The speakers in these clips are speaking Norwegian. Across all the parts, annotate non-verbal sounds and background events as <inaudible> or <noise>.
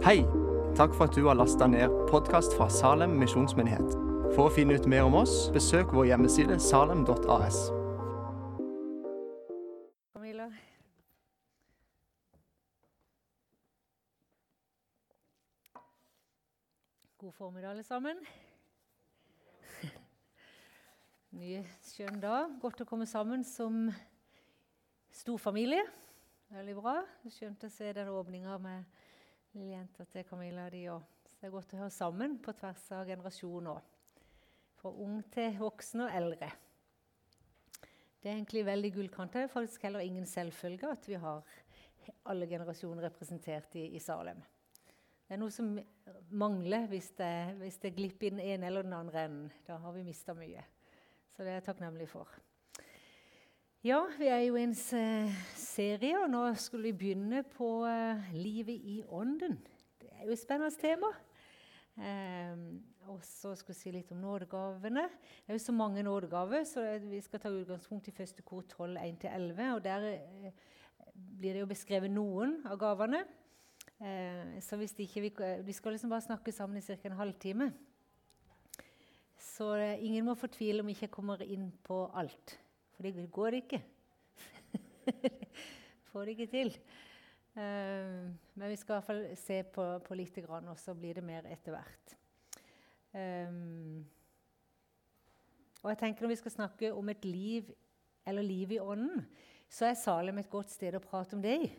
Hei! Takk for at du har lasta ned podkast fra Salem misjonsmyndighet. For å finne ut mer om oss, besøk vår hjemmeside salem.as. God formiddag, alle sammen. <laughs> Ny skjønn dag. Godt å komme sammen som stor familie. Veldig bra. Skjønt å se den åpninga med lille jenta til Camilla. De òg. Så det er godt å høre sammen på tvers av generasjoner. Fra ung til voksen og eldre. Det er egentlig veldig gullkant. Det er faktisk heller ingen selvfølge at vi har alle generasjoner representert i, i Salem. Det er noe som mangler hvis det, hvis det glipper i den ene eller den andre enden. Da har vi mista mye. Så det er jeg takknemlig for. Ja, vi er jo i en serie, og nå skulle vi begynne på uh, livet i ånden. Det er jo et spennende tema. Um, og så skal vi si litt om nådegavene. Det er jo så mange nådegaver, så vi skal ta utgangspunkt i første kor 12, 1-11. Og der uh, blir det jo beskrevet noen av gavene. Uh, så hvis ikke vi, vi skal liksom bare snakke sammen i ca. en halvtime. Så eh, ingen må fortvile om ikke jeg kommer inn på alt. For det går ikke. <laughs> Får det ikke til. Eh, men vi skal i hvert fall se på, på lite grann, og så blir det mer etter hvert. Um, og jeg tenker Når vi skal snakke om et liv, eller liv i ånden, så er Salem et godt sted å prate om det i.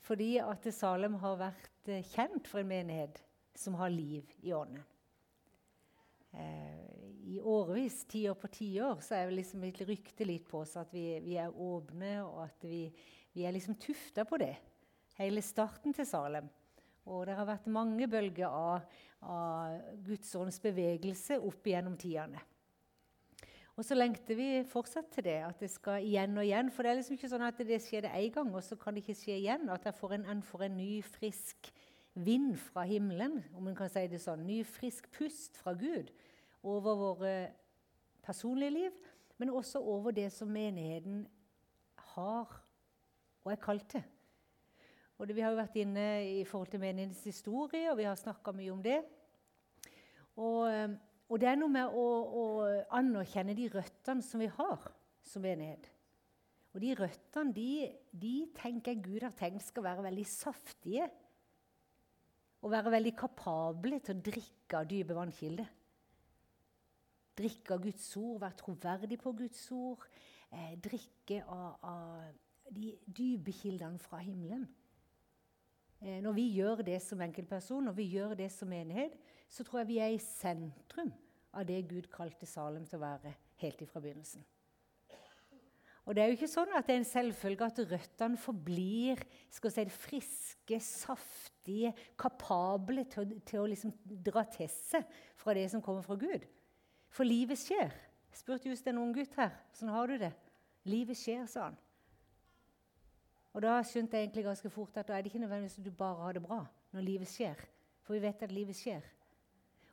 Fordi at Salem har vært eh, kjent for en menighet som har liv i ånden. Eh, I årevis, tiår på tiår, så er det liksom litt rykte litt på oss at vi, vi er åpne, og at vi, vi er liksom tufta på det. Hele starten til Salem. Og det har vært mange bølger av, av ånds bevegelse opp gjennom tidene. Og så lengter vi fortsatt til det, at det skal igjen og igjen. For det er liksom ikke sånn at det skjer det én gang, og så kan det ikke skje igjen. At jeg får en, en ny, frisk vind fra himmelen, om en kan si det sånn. Ny, frisk pust fra Gud over våre personlige liv, men også over det som menigheten har og er kalt til. Og det, Vi har jo vært inne i forhold til menighetens historie, og vi har snakka mye om det. Og eh, og det er noe med å, å, anerkjenne de røttene som vi har som menighet. Og de røttene de, de tenker jeg Gud har tenkt skal være veldig saftige. Og være veldig kapable til å drikke av dype vannkilder. Drikke av Guds ord, være troverdig på Guds ord. Eh, drikke av, av de dype kildene fra himmelen. Eh, når vi gjør det som enkeltperson, når vi gjør det som enighet, så tror jeg vi er i sentrum av det Gud kalte Salem til å være helt ifra begynnelsen. Og Det er jo ikke sånn at det er en selvfølge at røttene forblir skal si, friske, saftige, kapable til, til å liksom dra til seg fra det som kommer fra Gud. For livet skjer. Jeg spurte just en ung gutt her. Sånn har du det? Livet skjer, sa han. Og Da skjønte jeg egentlig ganske fort at da er det ikke nødvendigvis at du bare har det bra når livet skjer. For vi vet at livet skjer.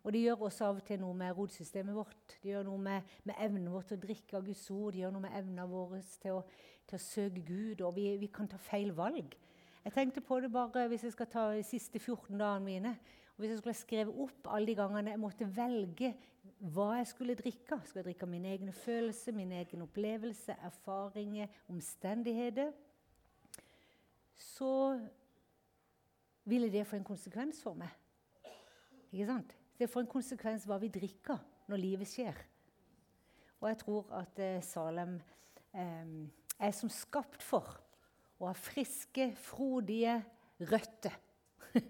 Og det gjør også av og til noe med rodsystemet vårt. Det gjør noe med, med evnen vår til å drikke av Guds ord. Det gjør noe med evnen vår til å, til å søke Gud. Og vi, vi, kan ta feil valg. Jeg tenkte på det bare hvis jeg skal ta de siste 14 dagene mine. Og Hvis jeg skulle skrevet opp alle de gangene jeg måtte velge hva jeg skulle drikke Skal jeg drikke mine egne følelser, min egen opplevelse, erfaringer, omstendigheter Så ville det få en konsekvens for meg. Ikke sant? Det får en konsekvens hva vi drikker når livet skjer. Og jeg tror at eh, Salem eh, er som skapt for å ha friske, frodige røtter <laughs>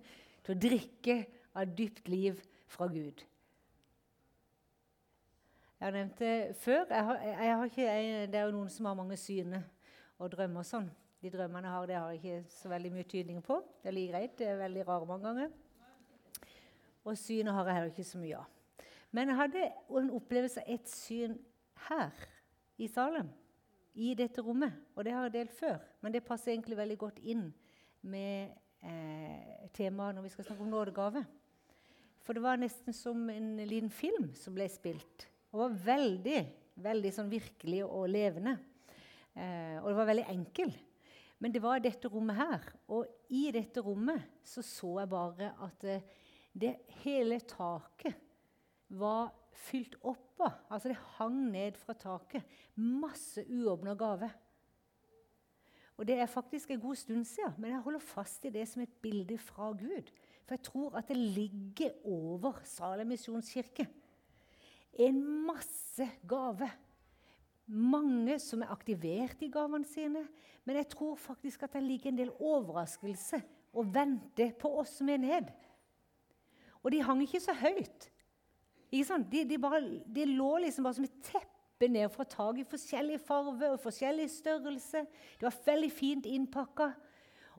til å drikke av dypt liv fra Gud. Jeg har nevnt det før. Jeg har, jeg har ikke, jeg, det er jo noen som har mange syner og drømmer sånn. De drømmene har, det har jeg ikke så veldig mye tydning på. Det er like greit. Det er veldig rare mange ganger. Og synet har jeg heller ikke så mye av. Men jeg hadde en opplevelse av et syn her i Salem, i dette rommet. Og det har jeg delt før, men det passer egentlig veldig godt inn med eh, temaet når vi skal snakke om nådegave. For det var nesten som en liten film som ble spilt. Det var veldig, veldig sånn virkelig og levende. Eh, og det var veldig enkel. Men det var dette rommet her. Og i dette rommet så, så jeg bare at eh, det hele taket var fylt opp av. Altså det hang ned fra taket. Masse uåpna gave. Og det er faktisk en god stund siden, men jeg holder fast i det som et bilde fra Gud. For jeg tror at det ligger over Salem misjonskirke en masse gave. Mange som er aktivert i gavene sine. Men jeg tror faktisk at det ligger en del overraskelse og venter på oss som er ned. Og de hang ikke så høyt. Ikke de, de, bare, de, lå liksom bare som et teppe ned fra taket i forskjellig farge og forskjellig størrelse. Det var veldig fint innpakka.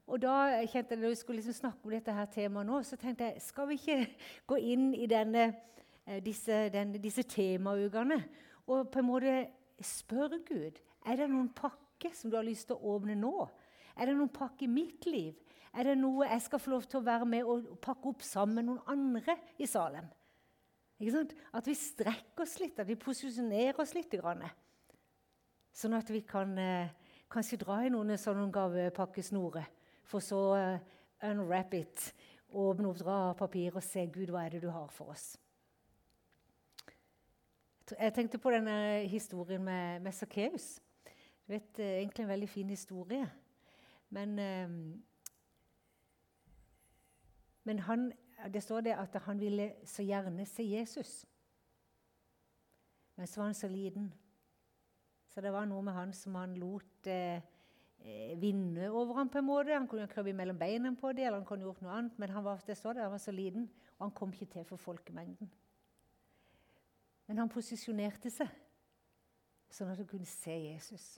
Og da kjente jeg, Når vi skulle liksom snakke om dette her temaet nå, så tenkte jeg skal vi ikke <laughs> gå inn i denne, eh, disse, denne, disse temaukene og på en måte spørre Gud er det noen pakke som du har lyst til å åpne nå. Er det noen pakke i mitt liv? Er det noe jeg skal få lov til å være med og pakke opp sammen med noen andre i Salem? At vi strekker oss litt, at vi posisjonerer oss litt. Sånn at vi kan eh, kanskje dra i noen sånne gavepakkesnorer for så uh, unwrap it, åpne opp, dra papir og se Gud, hva er det du har for oss. Jeg tenkte på denne historien med, med Sakkeus. Du vet, eh, egentlig en veldig fin historie. Men, men han, det står det at han ville så gjerne se Jesus. Men så var han så liten. Så det var noe med han som han lot eh, eh, vinne over ham på en måte. Han kunne krøpe mellom beina på det, eller han kunne gjort noe annet, men han var, det står det, han var så liten, og han kom ikke til for folkemengden. Men han posisjonerte seg sånn at du kunne se Jesus.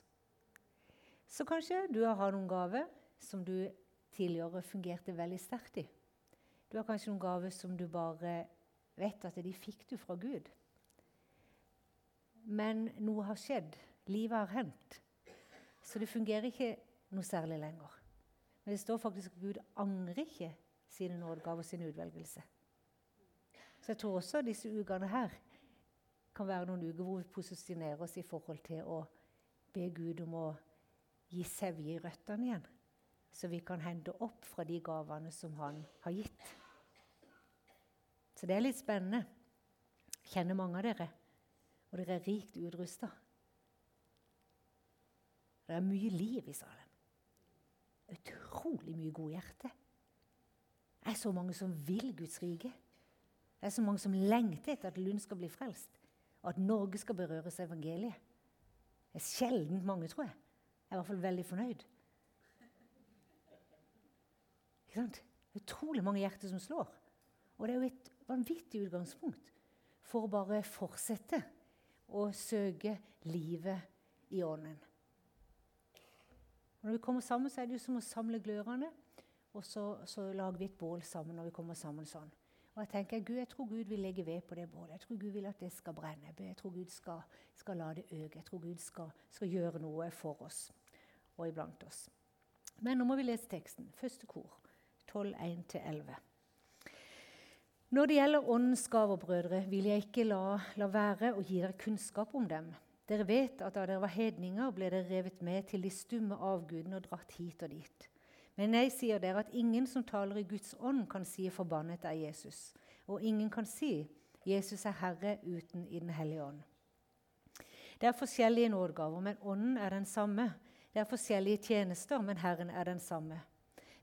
Så kanskje du har noen gaver som du tidligere fungerte veldig sterkt i. Du har kanskje noen gaver som du bare vet at de fikk du fra Gud. Men noe har skjedd. Livet har hendt. Så det fungerer ikke noe særlig lenger. Men det står faktisk at Gud angrer ikke sine nådegaver og sin utvelgelse. Så jeg tror også disse ukene her kan være noen uker hvor vi posisjonerer oss i forhold til å be Gud om å gi sevje i røttene igjen. Så vi kan hente opp fra de gavene som han har gitt. Så det er litt spennende. Jeg kjenner mange av dere, og dere er rikt utrusta. Det er mye liv i Salem. Utrolig mye gode hjerte. Det er så mange som vil Guds rike. Det er så mange som lengter etter at Lund skal bli frelst, og at Norge skal berøres av evangeliet. Det er sjelden mange, tror jeg. Jeg er i hvert fall veldig fornøyd. Ikke sant? Utrolig mange hjerter som slår. Og det er jo et vanvittig utgangspunkt for å bare fortsette å søke livet i ånden. Når vi kommer sammen, så er det jo som å samle glørne. Og så, så, lager vi et bål sammen når vi kommer sammen sånn. Og Jeg tenker, Gud, jeg tror Gud vil legge ved på det bålet. Jeg tror Gud vil at det skal brenne. Jeg tror Gud skal, skal la det øke. Jeg tror Gud skal, skal, gjøre noe for oss og iblant oss. Men nå må vi lese teksten. Første kor, 12.1-11. Når det gjelder Åndens gaver, brødre, vil jeg ikke la, la være å gi dere kunnskap om dem. Dere vet at da dere var hedninger, ble dere revet med til de stumme avgudene og dratt hit og dit. Men jeg sier dere at ingen som taler i Guds ånd, kan si 'forbannet er Jesus'. Og ingen kan si 'Jesus er Herre' uten i Den hellige ånd. Det er forskjellige nådegaver, men ånden er den samme. Det er forskjellige tjenester, men Herren er den samme.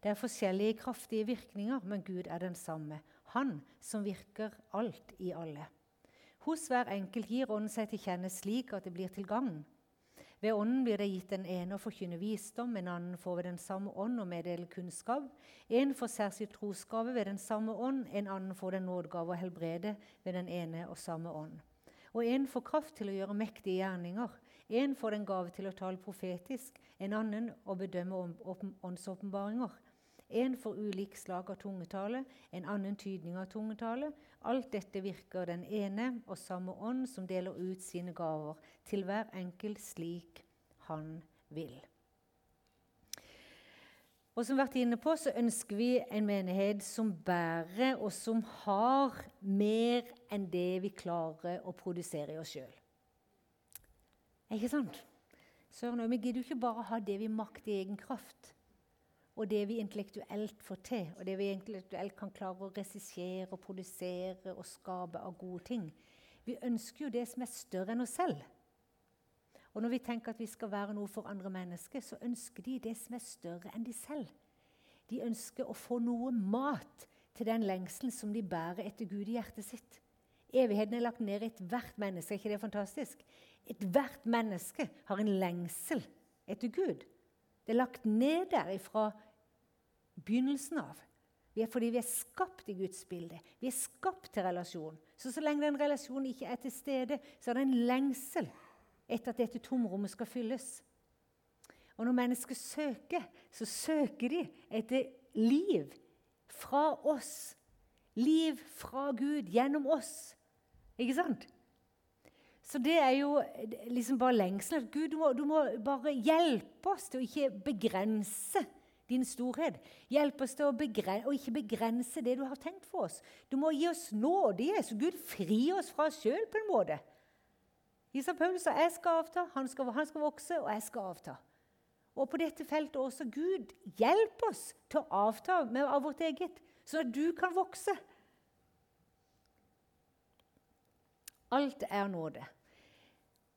Det er forskjellige kraftige virkninger, men Gud er den samme. Han som virker alt i alle. Hos hver enkelt gir Ånden seg til kjenne slik at det blir til gagn. Ved Ånden blir det gitt den ene å forkynne visdom, en annen får ved den samme ånd å meddele kunnskap. En får særskilt trosgave ved den samme ånd, en annen får den nådegave å helbrede ved den ene og samme ånd. Og en får kraft til å gjøre mektige gjerninger. En får den gave til å tale profetisk, en annen å bedømme åndsåpenbaringer. En for ulik slag av tungetale, en annen tydning av tungetale. Alt dette virker den ene og samme ånd som deler ut sine gaver til hver enkelt slik han vil. Og som vært inne på, så ønsker vi en menighet som bærer, og som har mer enn det vi klarer å produsere i oss sjøl. Ikke sant? Søren, vi gidder jo ikke bare ha det vi makter i egen kraft, og det vi intellektuelt får til, og det vi intellektuelt kan klare å regissere og produsere og skape av gode ting. Vi ønsker jo det som er større enn oss selv. Og når vi tenker at vi skal være noe for andre mennesker, så ønsker de det som er større enn de selv. De ønsker å få noe mat til den lengselen som de bærer etter Gud i hjertet sitt. Evigheten er lagt ned i ethvert menneske. Er ikke det fantastisk? Ethvert menneske har en lengsel etter Gud. Det er lagt ned der fra begynnelsen av. Vi er fordi vi er skapt i Guds bilde. Vi er skapt til relasjon. Så så lenge den relasjonen ikke er til stede, så er det en lengsel etter at dette tomrommet skal fylles. Og når mennesker søker, så søker de etter liv fra oss. Liv fra Gud gjennom oss. Ikke sant? Så det er jo liksom bare lengselen. Gud, du må, du må, bare hjelpe oss til å ikke begrense din storhet. Hjelp oss til å, begrense, å ikke begrense det du har tenkt for oss. Du må gi oss nåde, Jesus. Gud, fri oss fra oss sjøl på en måte. Isa Paulus sa jeg skal avta, han skal, han skal vokse, og jeg skal avta. Og på dette feltet også. Gud, hjelp oss til å avta med, av vårt eget, sånn at du kan vokse. Alt er nåde.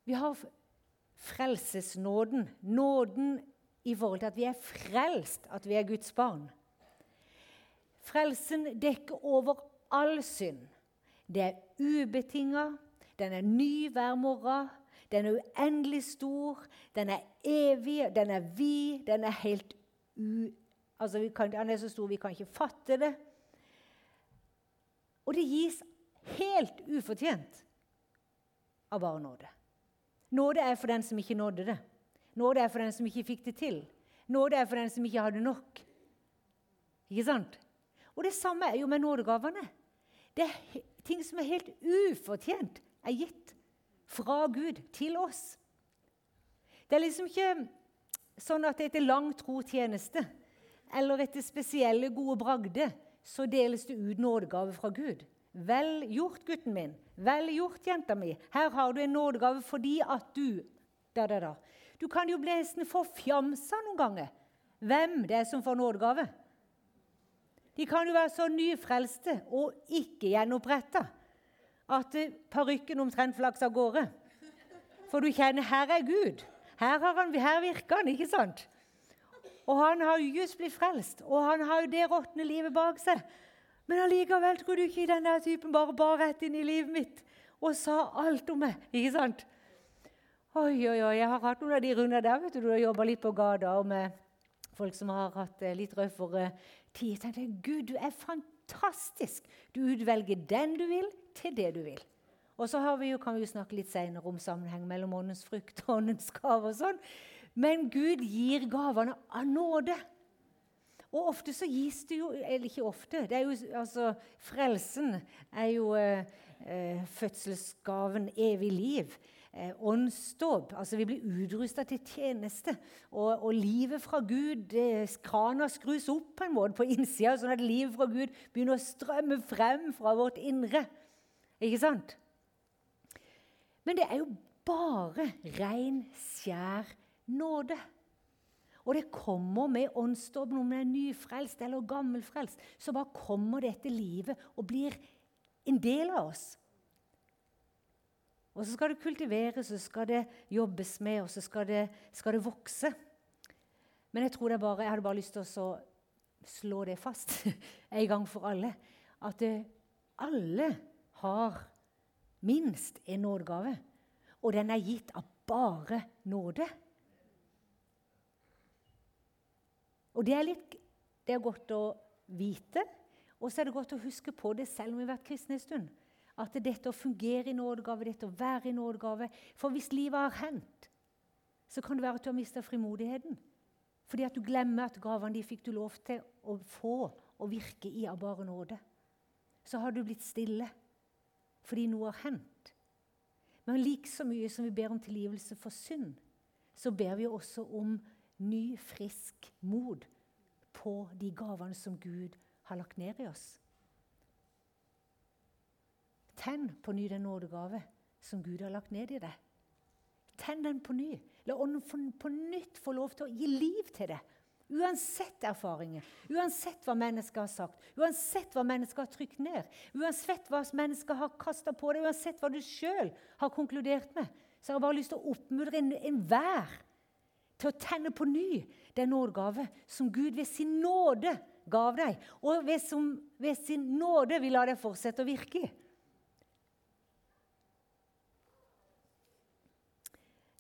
Vi har frelsesnåden. Nåden i forhold til at vi er frelst, at vi er Guds barn. Frelsen dekker over all synd. Det er ubetinga, den er ny hver morgen. Den er uendelig stor, den er evig, den er vid, den er helt u... Altså, kan, Den er så stor vi kan ikke fatte det. Og det gis helt ufortjent av bare nåde. Nåde er for den som ikke nådde det. Nåde er for den som ikke fikk det til. Nåde er for den som ikke hadde nok. Ikke sant? Og det samme er jo med nådegavene. Det er ting som er helt ufortjent, er gitt fra Gud til oss. Det er liksom ikke sånn at etter lang tro tjeneste eller etter spesielle gode bragder så deles det ut nådegave fra Gud. Vel gjort, gutten min. Vel gjort, jenta mi. Her har du en nådegave fordi at du da, da, da. Du kan jo bli nesten forfjamsa noen ganger hvem det er som får nådegave. De kan jo være så nyfrelste og ikke gjenoppretta at parykken omtrent flaks av gårde. For du kjenner her er Gud. Her, han, her virker han, ikke sant? Og han har just blitt frelst, og han har jo det råtne livet bak seg. Men allikevel tror du ikke denne typen bare bar rett inn i livet mitt og sa alt om meg. ikke sant? Oi, oi, oi, Jeg har hatt noen av de rundene der. vet Du Du har jobba litt på gata med folk som har hatt eh, litt røffere tid. Jeg tenkte Gud, du er fantastisk. Du utvelger den du vil, til det du vil. Og så vi jo, kan vi jo snakke litt senere om sammenheng mellom åndens frukt og åndens gave. og sånn. Men Gud gir gavene av nåde. Og ofte så gis det jo Eller ikke ofte. det er jo, altså, Frelsen er jo eh, eh fødselsgaven evig liv. Eh, åndsdåp. Altså vi blir utrusta til tjeneste. Og, og, livet fra Gud Krana skrus opp på en måte på innsida, sånn at livet fra Gud begynner å strømme frem fra vårt indre. Ikke sant? Men det er jo bare ren, skjær nåde. Og det kommer med åndsdåpen, om det er nyfrelst eller gammelfrelst. Så bare kommer dette livet og blir en del av oss. Og så skal det kultiveres, så skal det jobbes med, og så skal det, skal det vokse. Men jeg tror det bare, jeg hadde bare lyst til å slå det fast <laughs> en gang for alle. At det, alle har minst en nådegave. Og den er gitt av bare nåde. Og det er, litt, det er godt å vite, og så er det godt å huske på det selv om vi har vært kristne en stund. At dette å fungere i nådegave, dette å være i nådegave For hvis livet har hendt, så kan det være at du har mista frimodigheten. Fordi at du glemmer at gavene de fikk du lov til å få og virke i av bare nåde. Så har du blitt stille fordi noe har hendt. Men like så mye som vi ber om tilgivelse for synd, så ber vi også om ny, frisk mod på de gavene som Gud har lagt ned i oss. Tenn på ny den nådegave som Gud har lagt ned i deg. Tenn den på ny. La Ånden på nytt få lov til å gi liv til det. Uansett erfaringer, uansett hva mennesker har sagt, uansett hva mennesker har trykt ned, uansett hva mennesker har kasta på deg, uansett hva du sjøl har konkludert med, så har jeg bare lyst til å oppmuntre enhver til å tenne på ny den nådegave som Gud ved sin nåde gav deg, og ved, som, ved sin nåde vil la deg fortsette å virke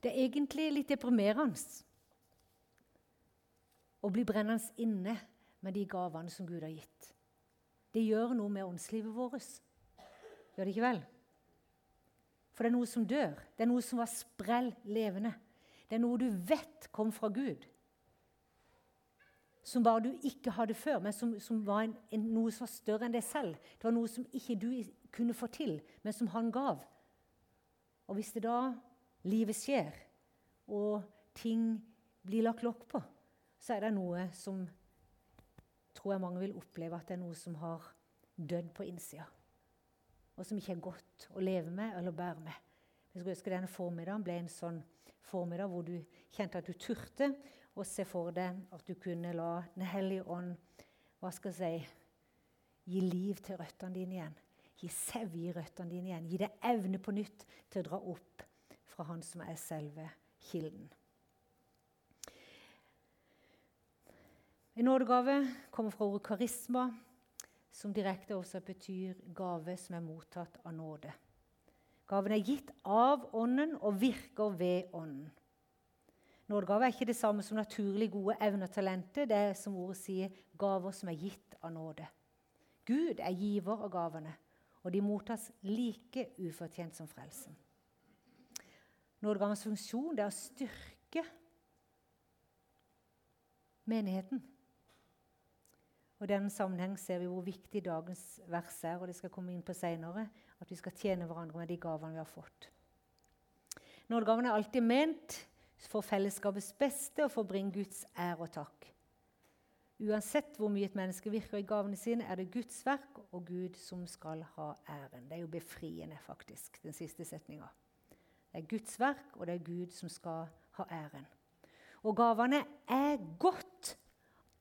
Det er egentlig litt deprimerende å bli brennende inne med de gavene som Gud har gitt. Det gjør noe med åndslivet vårt. Gjør det ikke vel? For det er noe som dør. Det er noe som var sprell levende. Det er noe du vet kom fra Gud. Som bare du ikke hadde før, men som, som var en, en, noe som var større enn deg selv. Det var noe som ikke du kunne få til, men som han gav. Og hvis det da livet skjer, og ting blir lagt lokk på, så er det noe som tror jeg mange vil oppleve at det er noe som har dødd på innsida. Og som ikke er godt å leve med eller bære med. Jeg skulle ønske denne formiddagen ble en sånn formiddag hvor du kjente at du turte å se for deg at du kunne la Den hellige ånd hva skal jeg si, gi liv til røttene dine igjen. Gi sevje i røttene dine igjen. Gi deg evne på nytt til å dra opp fra Han som er selve kilden. En nådegave kommer fra ordet karisma, som direkte også betyr gave som er mottatt av nåde. Gaven er gitt av Ånden og virker ved Ånden. Nådegave er ikke det samme som naturlig gode evner og talenter. Det er som ordet sier, gaver som er gitt av nåde. Gud er giver av gavene, og de mottas like ufortjent som frelsen. Nådegavens funksjon er å styrke menigheten. Og I denne sammenheng ser vi hvor viktig dagens vers er, og det skal komme inn på senere, at vi skal tjene hverandre med de gavene vi har fått. Nådegaven er alltid ment for fellesskapets beste og for å bringe Guds ære og takk. Uansett hvor mye et menneske virker i gavene sine, er det Guds verk og Gud som skal ha æren. Det er jo befriende, faktisk, den siste setninga. Det er Guds verk, og det er Gud som skal ha æren. Og gavene er godt.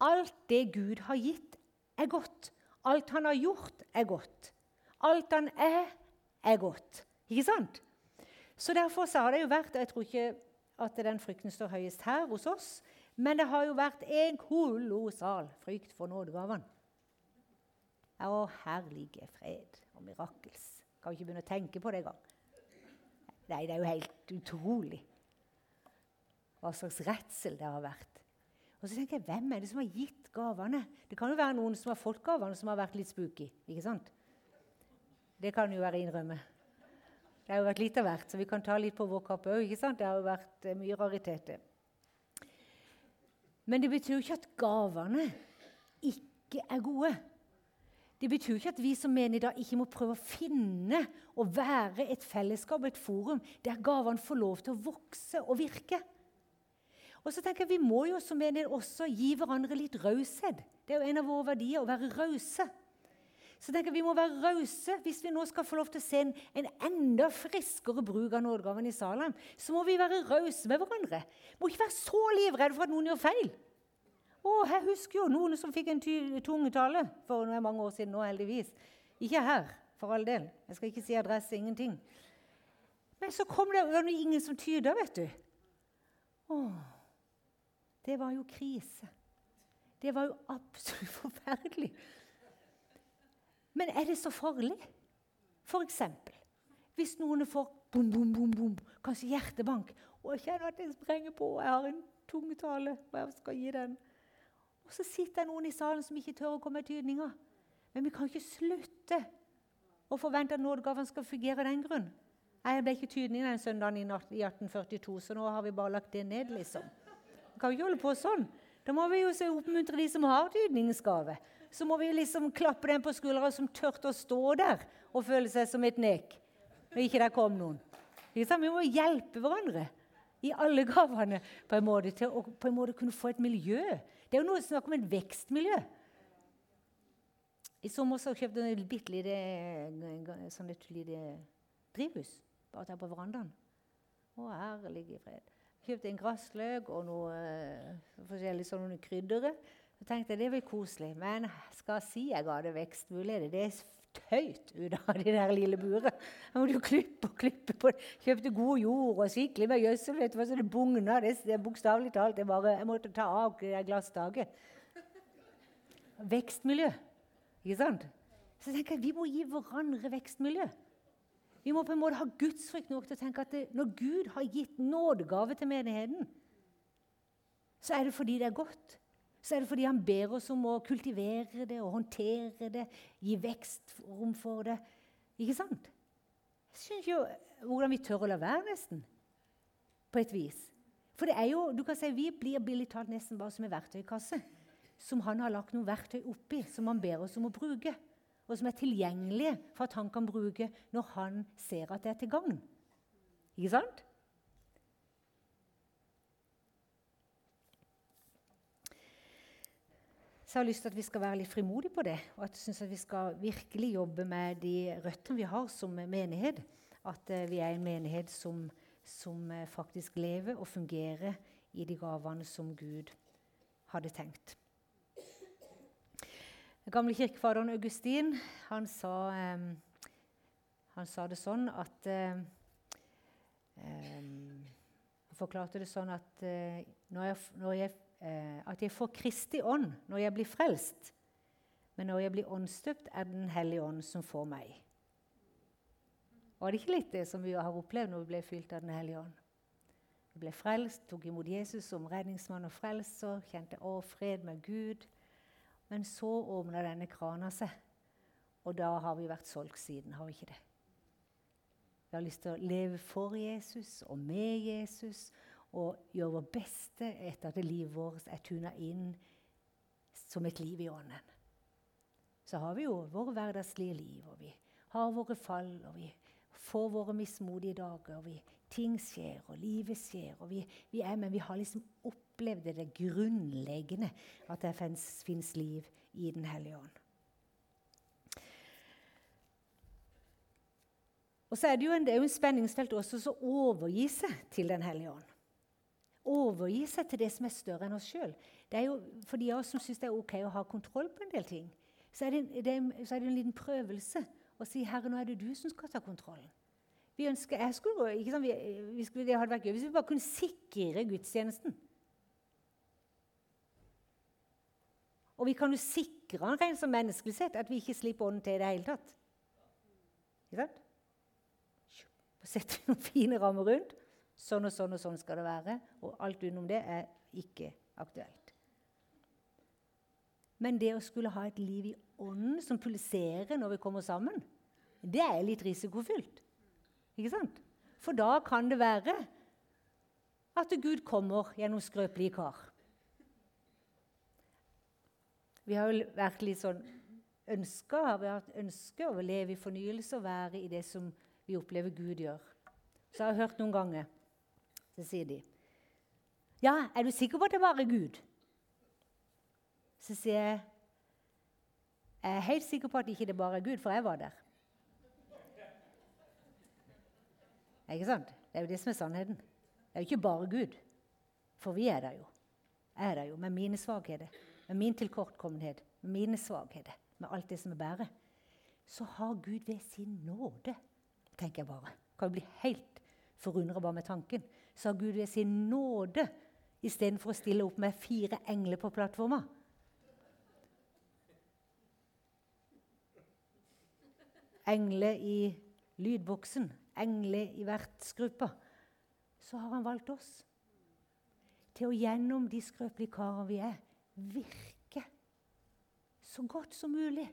Alt det Gud har gitt, er godt. Alt han har gjort, er godt. Alt han er, er godt. Ikke sant? Så derfor så har det jo vært og Jeg tror ikke at den frykten står høyest her hos oss, men det har jo vært en kolossal frykt for nådegavene. Å, herlige fred og mirakels. Kan ikke begynne å tenke på det engang. Nei, det er jo helt utrolig hva slags redsel det har vært. Og så tenker jeg, Hvem er det som har gitt gavene? Det kan jo være noen som har fått gavene, som har vært litt spooky. ikke sant? Det kan jo være innrømme. Det har jo vært litt av hvert, så vi kan ta litt på vår kappe òg. Det har jo vært eh, mye rariteter. Men det betyr jo ikke at gavene ikke er gode. Det betyr ikke at vi som mener i dag ikke må prøve å finne og være et fellesskap, et forum, der gavene får lov til å vokse og virke. Og så tenker jeg Vi må jo som menighet også gi hverandre litt raushet. Det er jo en av våre verdier å være rause. Så tenker jeg Vi må være rause hvis vi nå skal få lov til å se en, en enda friskere bruk av nådegaven i Salem. Så må vi være rause med hverandre. Vi Må ikke være så livredde for at noen gjør feil. Å, Jeg husker jo noen som fikk en tungetale for mange år siden nå, heldigvis. Ikke her, for all del. Jeg skal ikke si adresse, ingenting. Men så kom det, det ingen som tyda, vet du. Å, det var jo krise. Det var jo absolutt <laughs> forferdelig. Men er det så farlig? For eksempel, hvis noen får bom, bom, bom, bom, kanskje hjertebank, og jeg kjenner at det sprenger på, jeg har en tungetale, og jeg skal gi den. Og så sitter det noen i salen som ikke tør å komme med tydninger. Men vi kan ikke slutte å forvente at nådegavene skal fungere av den grunn. Jeg ble ikke tydning den søndagen i 1842, så nå har vi bare lagt det ned, liksom Vi kan ikke holde på sånn. Da må vi jo oppmuntre de som har tydningsgave. Så må vi liksom klappe dem på skuldra som turte å stå der og føle seg som et nek når ikke der kom noen. Vi må hjelpe hverandre i alle gavene på en måte til å på en måte kunne få et miljø. Det er jo noe snakk om et vekstmiljø. I sommer så kjøpte jeg et bitte lite sånn et lite drivhus bare der på verandaen. Å, herlige fred. Kjøpte en grassløk og noe uh, forskjellig sånne kryddere. Så tenkte jeg det blir koselig. Men skal jeg si jeg ga det vekstmuligheter? Det er tøyt ut av det der lille buret. Jeg måtte jo klippe og klippe på det. Kjøpte god jord og skikkelig med gjødsel. Det bugna. Bokstavelig talt. Jeg, bare, jeg måtte ta av det glasstaket. Vekstmiljø. Ikke sant? Så tenker jeg, Vi må gi hverandre vekstmiljø. Vi må på en måte ha gudsfrykt nok til å tenke at det, når Gud har gitt nådegave til menigheten, så er det fordi det er godt. Så er det fordi han ber oss om å kultivere det og håndtere det, gi vekstrom for det. Ikke sant? Jeg skjønner ikke hvordan vi tør å la være, nesten. På et vis. For det er jo, du kan si, vi blir billig talt nesten bare som en verktøykasse. Som han har lagt noen verktøy oppi, som han ber oss om å bruke og som er tilgjengelige for at han kan bruke når han ser at det er til gagn. Ikke sant? Så jeg har lyst til at vi skal være litt frimodige på det. Og at jeg synes vi skal virkelig jobbe med de røttene vi har som menighet. At uh, vi er en menighet som, som uh, faktisk lever og fungerer i de gavene som Gud hadde tenkt. Den gamle kirkefaderen Augustin han sa, um, han sa det sånn at um, Han forklarte det sånn at, uh, når jeg, når jeg, uh, at jeg får Kristi ånd når jeg blir frelst. Men når jeg blir åndsdøpt, er det Den hellige ånd som får meg. Var det ikke litt det som vi har opplevd når vi ble fylt av Den hellige ånd? Vi ble frelst, tok imot Jesus som redningsmann og frelser, kjente å, fred med Gud. Men så åpna denne krana seg, og da har vi vært solgt siden. har vi ikke det? Vi har lyst til å leve for Jesus og med Jesus og gjøre vårt beste etter at livet vårt er tuna inn som et liv i ånden. Så har vi jo våre hverdagslige liv, og vi har våre fall, og vi får våre mismodige dager. og vi, Ting skjer, og livet skjer, og vi, vi er, men vi har liksom opplevd det grunnleggende at det fins liv i Den hellige ånd. Og så er det jo en, det er jo en spenningsfelt også å overgi seg til Den hellige ånd. Overgi seg til det som er større enn oss sjøl. For de av oss som syns det er ok å ha kontroll på en del ting, så er det, det, så er det en liten prøvelse å si 'Herre, nå er det du som skal ta kontrollen'. Vi ønsker, jeg skulle, ikke sant, vi, vi skulle, det hadde vært gøy hvis vi bare kunne sikre gudstjenesten. Og vi kan jo sikre den rent som menneskelig sett at vi ikke slipper ånden til i det hele tatt. Ikke sant? Setter noen fine rammer rundt. Sånn og sånn og sånn skal det være. Og alt utenom det er ikke aktuelt. Men det å skulle ha et liv i ånden som pulserer når vi kommer sammen, det er litt risikofylt. Ikke sant? For da kan det være at Gud kommer gjennom skrøpelige kar. Vi har jo vært litt sånn ønska, har vi hatt ønske å leve i fornyelse og være i det som vi opplever Gud gjør. Så jeg har hørt noen ganger Så sier de Ja, er du sikker på at det bare er Gud? Så sier jeg Jeg er helt sikker på at ikke det bare er Gud, for jeg var der. Ikke sant? Det er jo det som er sannheten. Det er jo ikke bare Gud. For vi er der jo. Jeg er der jo med mine svakheter med min tilkortkommenhet, med mine svakheter, med alt det som er bære, så har Gud ved sin nåde tenker jeg bare. Kan jo bli helt forundra bare med tanken. Så har Gud ved sin nåde istedenfor å stille opp med fire engler på plattforma. Engler i lydboksen, engler i vertsgruppa. Så har han valgt oss til å gjennom de skrøpelige karene vi er, virke så godt som mulig.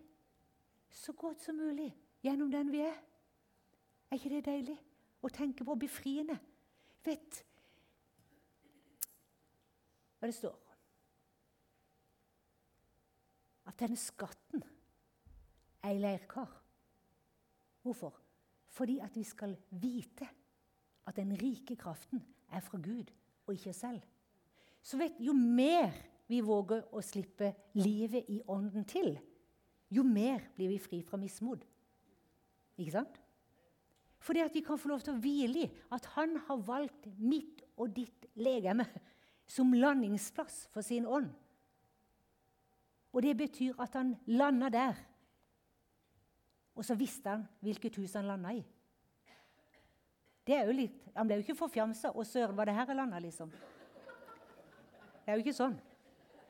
Så godt som mulig gjennom den vi er. Er ikke det deilig å tenke på? Befriende. Vet hva det står? At denne skatten er i leirkar. Hvorfor? Fordi at vi skal vite at den rike kraften er fra Gud og ikke oss selv. Så vet, jo mer vi våger å slippe livet i ånden til, jo mer blir vi fri fra mismod. Ikke sant? Fordi at vi kan få lov til å hvile i at han har valgt mitt og ditt legeme som landingsplass for sin ånd. Og det betyr at han landa der. Og så visste han hvilket hus han landa i. Det er jo litt, Han ble jo ikke forfjamsa. 'Å, søren, var det her jeg landa?' Liksom. Det er jo ikke sånn.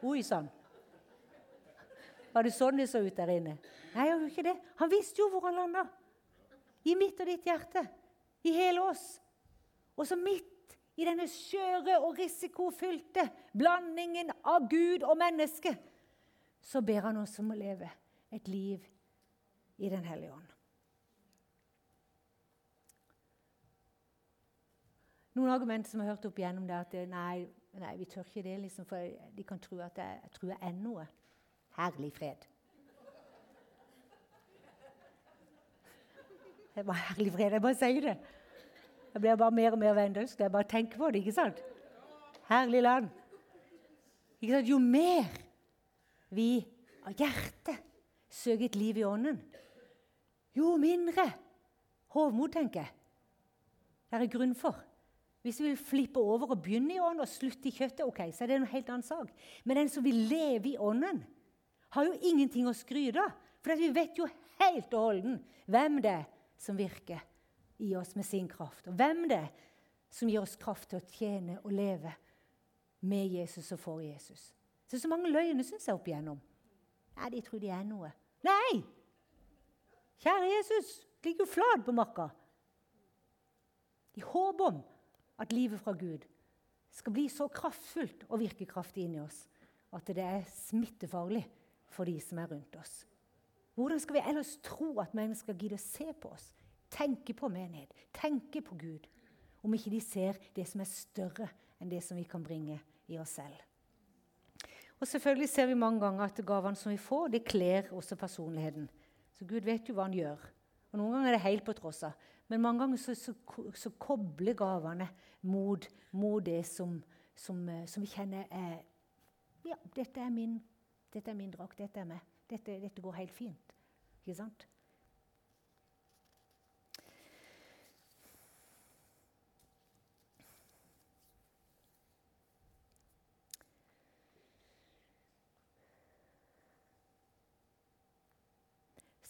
Oi sann. Var det sånn det så ut der inne? Nei, det jo ikke det. Han visste jo hvor han landa. I mitt og ditt hjerte. I hele oss. Og så midt i denne skjøre og risikofylte blandingen av Gud og menneske, så ber han oss om å leve et liv i Den hellige ånd. Noen argumenter som jeg har hørt opp igjennom, det er at nei, nei, vi tør ikke det, liksom, for de kan tro at jeg, jeg tror jeg er noe. Herlig fred. Det var herlig fred. Jeg bare sier det. Jeg blir bare mer og mer vendøsk. Jeg bare tenker på det. ikke sant? Herlig land. Ikke sant? Jo mer vi av hjertet søker et liv i ånden, jo mindre hovmod, tenker jeg. Det er grunn for. Hvis vi vil flippe over og begynne i ånden og slutte i kjøttet, ok, så er det en helt annen sak. Men den som vil leve i ånden, har jo ingenting å skryte av. For vi vet jo helt og holden hvem det er som virker i oss med sin kraft. Og hvem det er som gir oss kraft til å tjene og leve med Jesus og for Jesus. Så så mange løgner syns jeg opp igjennom. Nei, de tror de er noe. Nei! Kjære Jesus, ligger jo flat på marka. I håp om at livet fra Gud skal bli så kraftfullt og virke kraftig inni oss at det er smittefarlig for de som er rundt oss. Hvordan skal vi ellers tro at mennesker gidder å se på oss, tenke på menighet, tenke på Gud, om ikke de ser det som er større enn det som vi kan bringe i oss selv? Og Selvfølgelig ser vi mange ganger at gavene som vi får, det kler også personligheten. Så Gud vet jo hva han gjør. Og Noen ganger er det helt på tross av. Men mange ganger så, så, så kobler gavene mot, mot det som, som, eh, som, vi kjenner er Ja, dette er min dette er min drakt. Dette er meg. Dette, dette går helt fint. Ikke sant?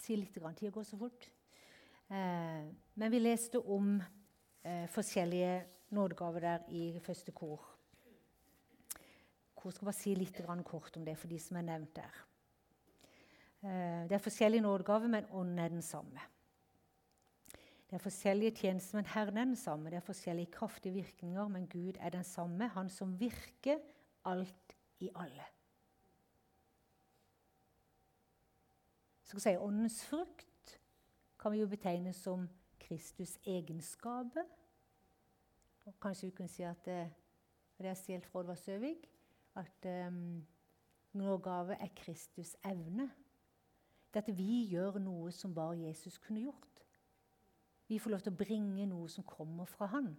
Si litt. Tida går så fort. Eh, men vi leste om eh, forskjellige nådegaver der i første kor. Jeg skal bare si litt kort om det for de som er nevnt der. Eh, det er forskjellige nådegaver, men ånden er den samme. Det er forskjellige tjenester, men Herren er den samme. Det er forskjellige kraftige virkninger, men Gud er den samme. Han som virker alt i alle. Så skal si Åndens frukt kan vi jo betegne som Kristus' egenskaper. Og kanskje vi kunne si at det, det er stjålet fra Oddvar Søvik at um, nådegave er Kristus' evne. Det at vi gjør noe som bare Jesus kunne gjort. Vi får lov til å bringe noe som kommer fra han.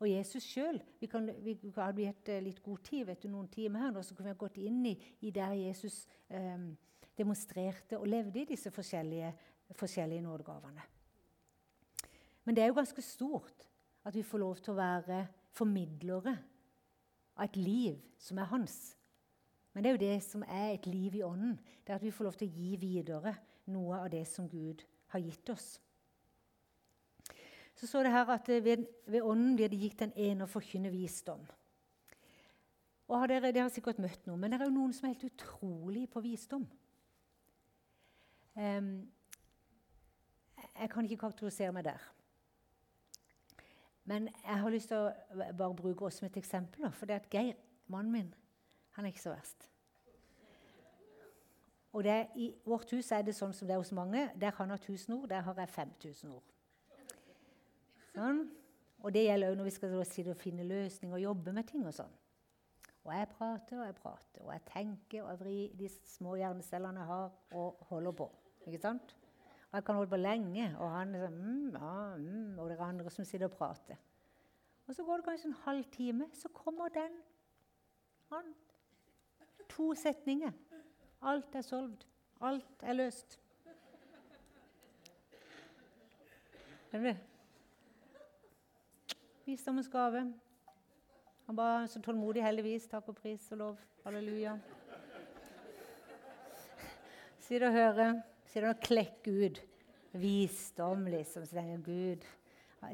Og Jesus sjøl Vi, kan, vi hadde eh, litt god tid, vet du, noen timer her, så kunne vi ha gått inn i, i der Jesus eh, demonstrerte og levde i disse forskjellige, forskjellige nådegavene. Men det er jo ganske stort at vi får lov til å være formidlere av et liv som er hans. Men det er jo det som er et liv i ånden. Det er at vi får lov til å gi videre noe av det som Gud har gitt oss. Så står det her at ved, ved ånden blir det gitt en ene å forkynne visdom. Og har dere, dere har sikkert møtt noen, men det er jo noen som er helt utrolig på visdom. Um, jeg kan ikke karakterisere meg der. Men jeg har lyst til å bare bruke oss som et eksempel. For det at Geir, mannen min, han er ikke så verst. Og det, I vårt hus er det sånn som det er hos mange. Der han har 1000 ord, der har jeg 5000 ord. Sånn. Og det gjelder òg når vi skal og finne løsninger og jobbe med ting. Og sånn. Og jeg prater og jeg prater, og jeg tenker og jeg vrir de små hjernecellene jeg har, og holder på. Ikke sant? Og jeg kan holde på lenge, og han liksom, mm, ja, mm, og det er andre som sitter og prater. Og så går det kanskje en halv time, så kommer den. Han. To setninger. Alt er solvd. Alt er løst. Visdommens gave. Han var så tålmodig, heldigvis. Takk og pris og lov. Halleluja. Sitter og hører. Sitter og klekker ut. Visdom, liksom. Så tenker Gud.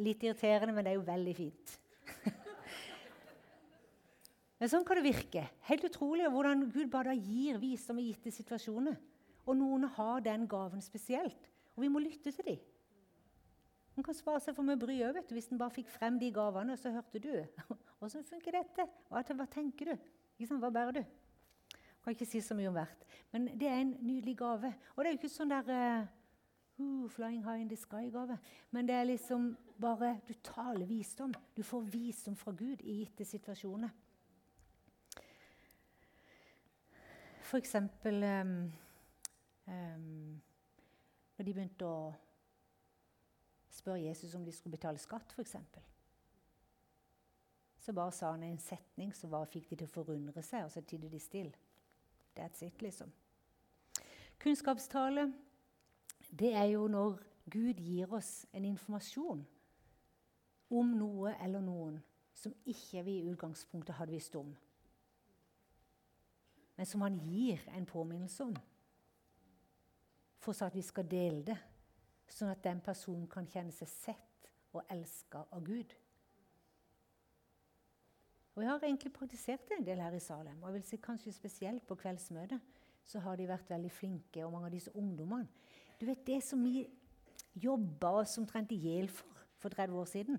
Litt irriterende, men det er jo veldig fint. Men sånn kan det virke. Helt utrolig hvordan Gud bare gir visdom i gitte situasjoner. Og noen har den gaven spesielt. Og vi må lytte til dem. Man kan spare seg for mye bry òg, hvis en bare fikk frem de gavene, og så hørte du. <laughs> Åssen funker dette? Hva, hva tenker du? Hva bærer du? Jeg kan ikke si så mye om hvert. Men det er en nydelig gave. Og det er jo ikke sånn der uh, Flying high in the sky-gave. Men det er liksom bare Du taler visdom. Du får visdom fra Gud i gitte situasjoner. Eksempel um, um, når de begynte å spørre Jesus om de skulle betale skatt, f.eks. Så bare sa han en setning som bare fikk de til å forundre seg, og så tidde de stille. That's it, liksom. Kunnskapstale, det er jo når Gud gir oss en informasjon om noe eller noen som ikke vi i utgangspunktet hadde visst om, men som han gir en påminnelse om, for så at vi skal dele det sånn at den personen kan kjenne seg sett og elska av Gud. Og Jeg har egentlig praktisert det en del her i Salem. og jeg vil si Kanskje spesielt på kveldsmøtet så har de vært veldig flinke. Og mange av disse ungdommene Du vet Det som vi jobba oss omtrent i hjel for for 30 år siden,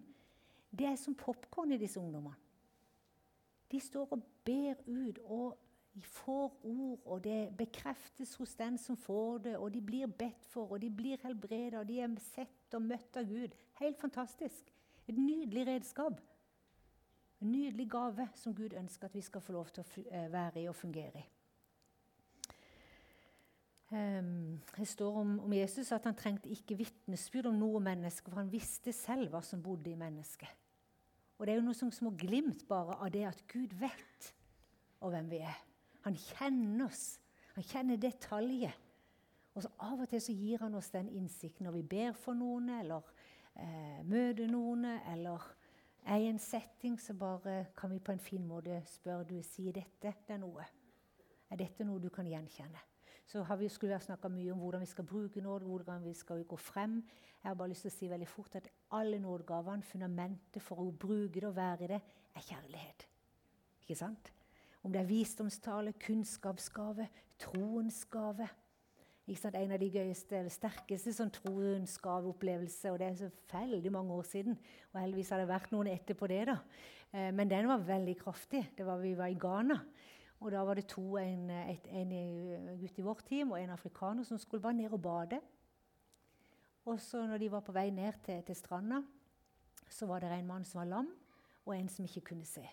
det er som popkorn i disse ungdommene. De står og ber ut og de får ord, og det bekreftes hos den som får det, og de blir bedt for, og de blir helbredet, og de er sett og møtt av Gud. Helt fantastisk. Et nydelig redskap. En nydelig gave som Gud ønsker at vi skal få lov til å eh, være i og fungere i. Um, det står om, om, Jesus at han trengte ikke vitnesbyrd om noe menneske, for han visste selv hva som bodde i mennesket. Og Det er jo noe som små glimt bare av det at Gud vet og hvem vi er. Han kjenner oss. Han kjenner detaljer. Og så Av og til så gir han oss den innsikten når vi ber for noen, eller eh, møter noen, eller er i en setting, så bare kan vi på en fin måte spørre du, sier dette det er noe. Er dette noe du kan gjenkjenne? Så har vi, skulle snakka mye om hvordan vi skal bruke nåde, hvordan vi skal gå frem. Jeg har bare lyst til å si veldig fort at alle nådegavene, fundamentet for å bruke det og være i det, er kjærlighet. Ikke sant? Om det er visdomstale, kunnskapsgave, troens gave. En av de gøyeste eller sterkeste sånn troens gaveopplevelser. Og det er så veldig mange år siden. Og heldigvis har det vært noen etterpå det. da. Eh, men den var veldig kraftig. Det var Vi var i Ghana. Og da var det to, en, et, en gutt i vårt team og en afrikaner som skulle bare ned og bade. Og så når de var på vei ned til, til stranda, så var det en mann som var lam, og en som ikke kunne se.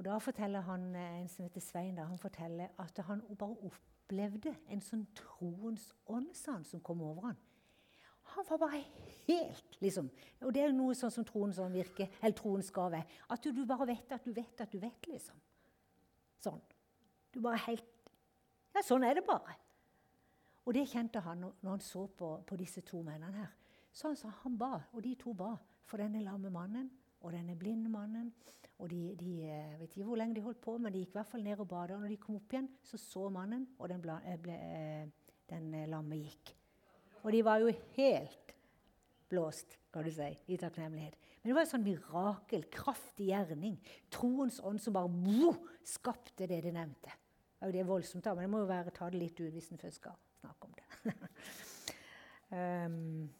Og da forteller han, eh, En som heter Svein da, han forteller at han bare opplevde en sånn troens ånd som kom over han. Han var bare helt liksom, Og det er jo noe sånn som troens ånd virker, eller troens gave. At du, du, bare vet at du vet at du vet, liksom. Sånn. Du bare helt Ja, sånn er det bare. Og det kjente han når, han så på, på disse to mennene her. Så han sa han ba, og de to ba for denne lamme mannen og denne blinde mannen. Og de, de, eh, vet ikke hvor lenge de holdt på, men de gikk i hvert fall ned og bada. Og når de kom opp igjen, så så mannen, og den, eh, eh, den lamme gikk. Og de var jo helt blåst, kan du si, i takknemlighet. Men det var en sånn mirakel, kraftig gjerning. Troens ånd som bare wow, skapte det de nevnte. Det er voldsomt, da, men det må jo være ta det litt ut hvis en først skal snakke om det. um, <laughs>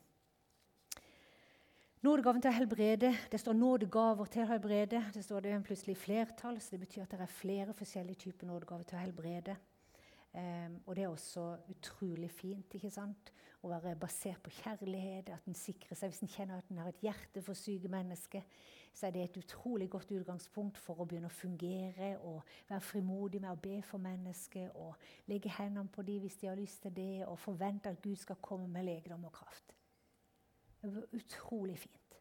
Nådegaven til å helbrede. Det står nådegaver til å helbrede. Det står det plutselig flertall, så det betyr at det er flere forskjellige typer nådegaver til å helbrede. Um, og det er også utrolig fint ikke sant? å være basert på kjærlighet. At en sikrer seg Hvis en kjenner at en har et hjerte for syke mennesker, så er det et utrolig godt utgangspunkt for å begynne å fungere og være frimodig med å be for mennesker og legge hendene på dem hvis de har lyst til det, og forvente at Gud skal komme med legedom og kraft. Det var utrolig fint.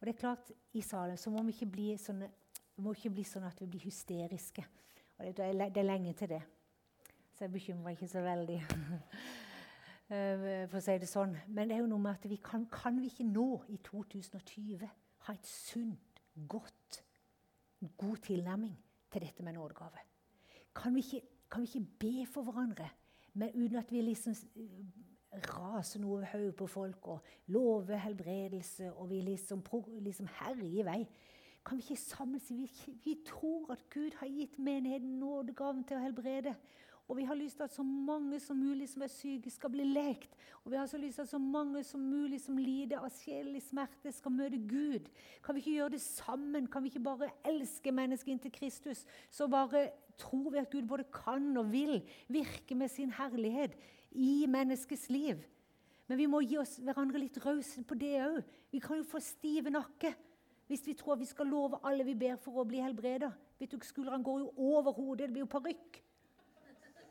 Og det er klart, I Salem så må vi ikke bli, sånne, må ikke bli sånn at vi blir hysteriske. Og det, det er lenge til det. Så jeg bekymrer meg ikke så veldig. <laughs> Eh, for å si det sånn. Men det er jo noe med at vi kan, kan vi ikke nå i 2020 ha et sunt, godt god tilnærming til dette med nådegave. Kan kan vi ikke be for hverandre men uten at vi liksom raser noe over hodet på folk og lover helbredelse og vi liksom, liksom herjer i vei? Kan vi ikke samles? Vi, vi tror at Gud har gitt menigheten nådegaven til å helbrede. Og vi har lyst til at så mange som mulig som er syke, skal bli lekt. Og vi har så lyst til at så mange som mulig som lider av sjelelig smerte, skal møte Gud. Kan vi ikke gjøre det sammen? Kan vi ikke bare elske mennesket inntil Kristus? Så bare tror vi at Gud både kan og vil virke med sin herlighet i menneskets liv. Men vi må gi oss hverandre litt rause på det òg. Vi kan jo få stive nakke hvis vi tror vi skal love alle vi ber for å bli helbreda. Skuldrene går jo over hodet. Det blir jo parykk.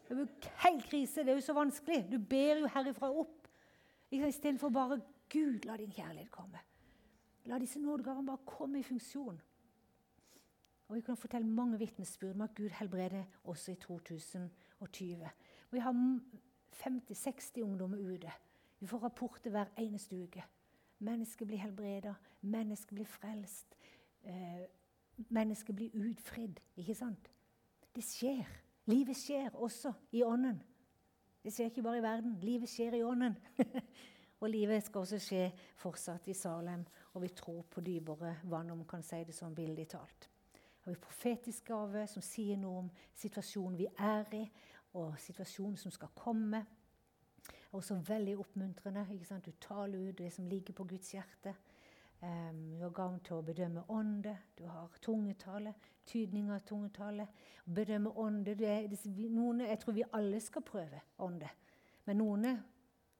Det er jo helt krise. Det er jo så vanskelig. Du ber jo herifra opp. Istedenfor bare Gud, la din kjærlighet komme. La disse nådegavene bare komme i funksjon. Og Vi kan fortelle mange vitnesbyrd om at Gud helbreder også i 2020. Vi har 50-60 ungdommer ute. Vi får rapporter hver eneste uke. Mennesker blir helbreda, mennesker blir frelst. Eh, mennesker blir utfridd. Ikke sant? Det skjer. Livet skjer også i ånden. Det skjer ikke bare i verden. Livet skjer i ånden. <laughs> og livet skal også skje fortsatt i Salem, og vi tror på dypere vann, om man kan si det sånn billig talt. Har vi profetisk gave som sier noe om situasjonen vi er i, og situasjonen som skal komme. Er også veldig oppmuntrende. Du taler ut det som ligger på Guds hjerte. Um, du har gavn til å bedømme ånde, du har tungetale, tydning av tungetale. Bedømme ånde det, det, noen, Jeg tror vi alle skal prøve ånde. Men noen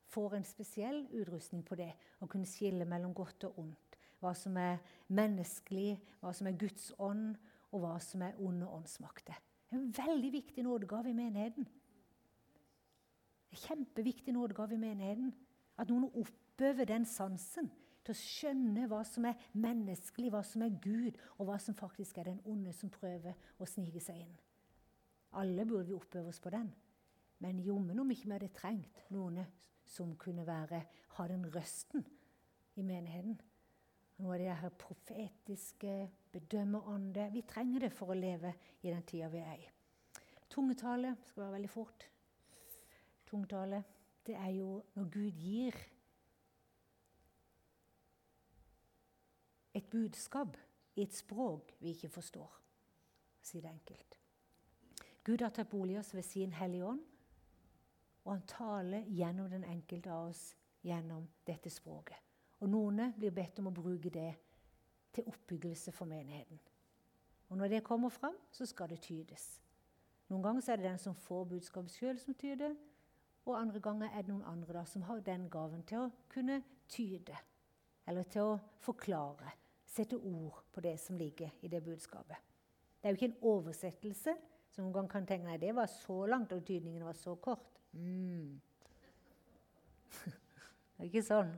får en spesiell utrustning på det. Å kunne skille mellom godt og ondt. Hva som er menneskelig, hva som er Guds ånd, og hva som er onde åndsmakter. Det er en veldig viktig nådegave i menigheten. Er Kjempeviktig nådegave i menigheten. At noen oppøver den sansen til å skjønne hva som er menneskelig, hva som er Gud, og hva som faktisk er den onde som prøver å snike seg inn. Alle burde vi oppøve oss på den. Men jommen om ikke vi hadde trengt noen som kunne være, ha den røsten i menigheten. Noe av det her profetiske, bedømmerånde. Vi trenger det for å leve i den tida vi er i. Tungetale skal være veldig fort. Tungetale, det er jo når Gud gir et budskap i et språk vi ikke forstår. Si det enkelt. Gud har tatt bolig oss ved sin Hellige Ånd, og han taler gjennom den enkelte av oss gjennom dette språket. Og Noen blir bedt om å bruke det til oppbyggelse for menigheten. Og Når det kommer fram, så skal det tydes. Noen ganger er det den som får budskapet sjøl, som tyder. Og andre ganger er det noen andre da, som har den gaven til å kunne tyde. Eller til å forklare sette ord på det som ligger i det budskapet. Det er jo ikke en oversettelse som noen gang kan tenke nei, det var så langt, og tydningen var så kort. Mm. <laughs> det er ikke sånn.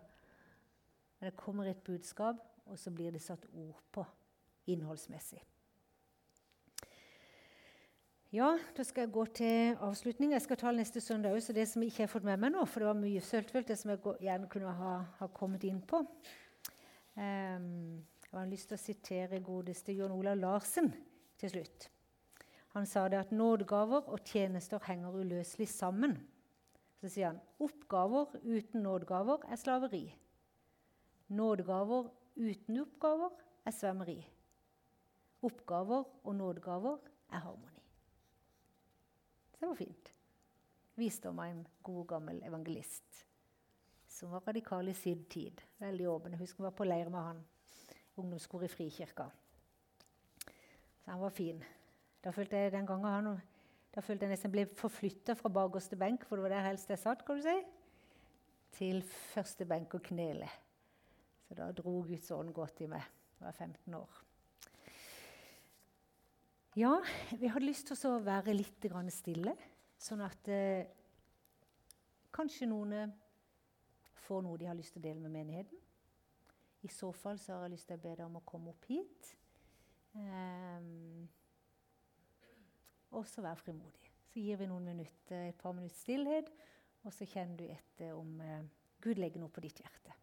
Men det kommer et budskap, og så blir det satt ord på innholdsmessig. Ja, da skal jeg gå til avslutning. Jeg skal tale neste søndag òg, så det som jeg ikke har fått med meg nå, for det var mye søltfølt, det som jeg gjerne kunne ha, ha kommet inn på. Um, jeg har lyst til å sitere godeste John Olav Larsen til slutt. Han sa det at nådegaver og tjenester henger uløselig sammen. Så sier han oppgaver uten nådegaver er slaveri. Nådegaver uten oppgaver er svømmeri. Oppgaver og nådegaver er harmoni. Det var fint. Visdom av en god, gammel evangelist som var radikal i sin tid. Veldig åpen. Jeg husker jeg var på leir med han ungdomskor i Frikirka. Så han var fin. Da følte jeg den gangen han, da følte jeg nesten ble forflytta fra bakerste benk, for det var der helst jeg satt, kan du si, til første benk og knele. Så da dro Guds ånd godt i meg. Jeg var 15 år. Ja, vi hadde lyst til å være litt stille, sånn at eh, kanskje noen får noe de har lyst til å dele med menigheten. I så fall så har jeg lyst til å be deg om å komme opp hit. Um, og så vær frimodig. Så gir vi noen minutter, et par minutter stillhet, og så kjenner du etter om eh, Gud legger noe på ditt hjerte.